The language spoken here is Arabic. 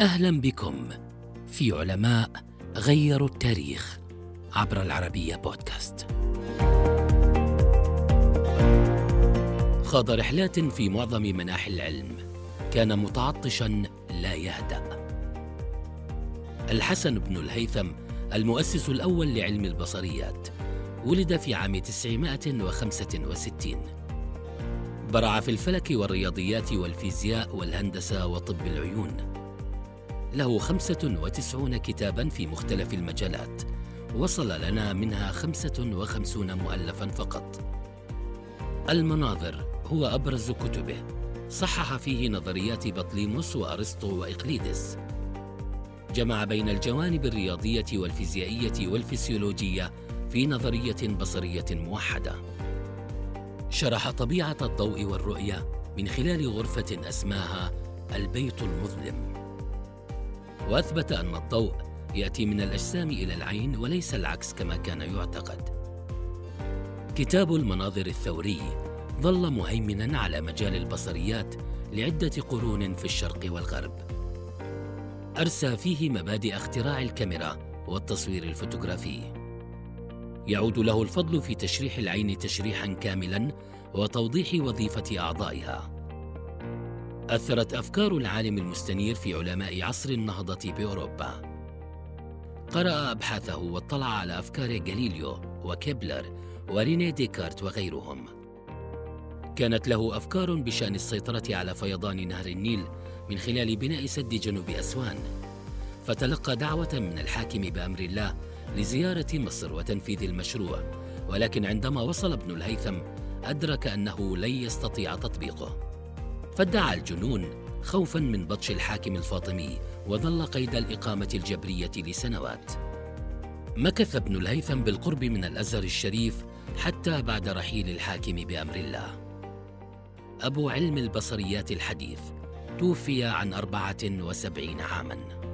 أهلا بكم في علماء غيروا التاريخ عبر العربية بودكاست. خاض رحلات في معظم مناحي العلم، كان متعطشا لا يهدأ. الحسن بن الهيثم المؤسس الأول لعلم البصريات، ولد في عام 965 برع في الفلك والرياضيات والفيزياء والهندسة وطب العيون له خمسة وتسعون كتابا في مختلف المجالات وصل لنا منها خمسة وخمسون مؤلفا فقط. المناظر هو أبرز كتبه. صحح فيه نظريات بطليموس وأرسطو وإقليدس. جمع بين الجوانب الرياضية والفيزيائية والفسيولوجية في نظرية بصرية موحدة. شرح طبيعة الضوء والرؤية من خلال غرفة أسماها البيت المظلم. وأثبت أن الضوء يأتي من الأجسام إلى العين وليس العكس كما كان يعتقد. كتاب المناظر الثوري ظل مهيمنا على مجال البصريات لعدة قرون في الشرق والغرب. أرسى فيه مبادئ اختراع الكاميرا والتصوير الفوتوغرافي. يعود له الفضل في تشريح العين تشريحا كاملا وتوضيح وظيفة أعضائها. أثرت أفكار العالم المستنير في علماء عصر النهضة بأوروبا. قرأ أبحاثه واطلع على أفكار غاليليو وكيبلر وريني ديكارت وغيرهم. كانت له أفكار بشأن السيطرة على فيضان نهر النيل من خلال بناء سد جنوب أسوان. فتلقى دعوة من الحاكم بأمر الله لزيارة مصر وتنفيذ المشروع، ولكن عندما وصل ابن الهيثم أدرك أنه لن يستطيع تطبيقه. فادعى الجنون خوفا من بطش الحاكم الفاطمي وظل قيد الإقامة الجبرية لسنوات. مكث ابن الهيثم بالقرب من الأزهر الشريف حتى بعد رحيل الحاكم بأمر الله. أبو علم البصريات الحديث توفي عن أربعة وسبعين عاماً.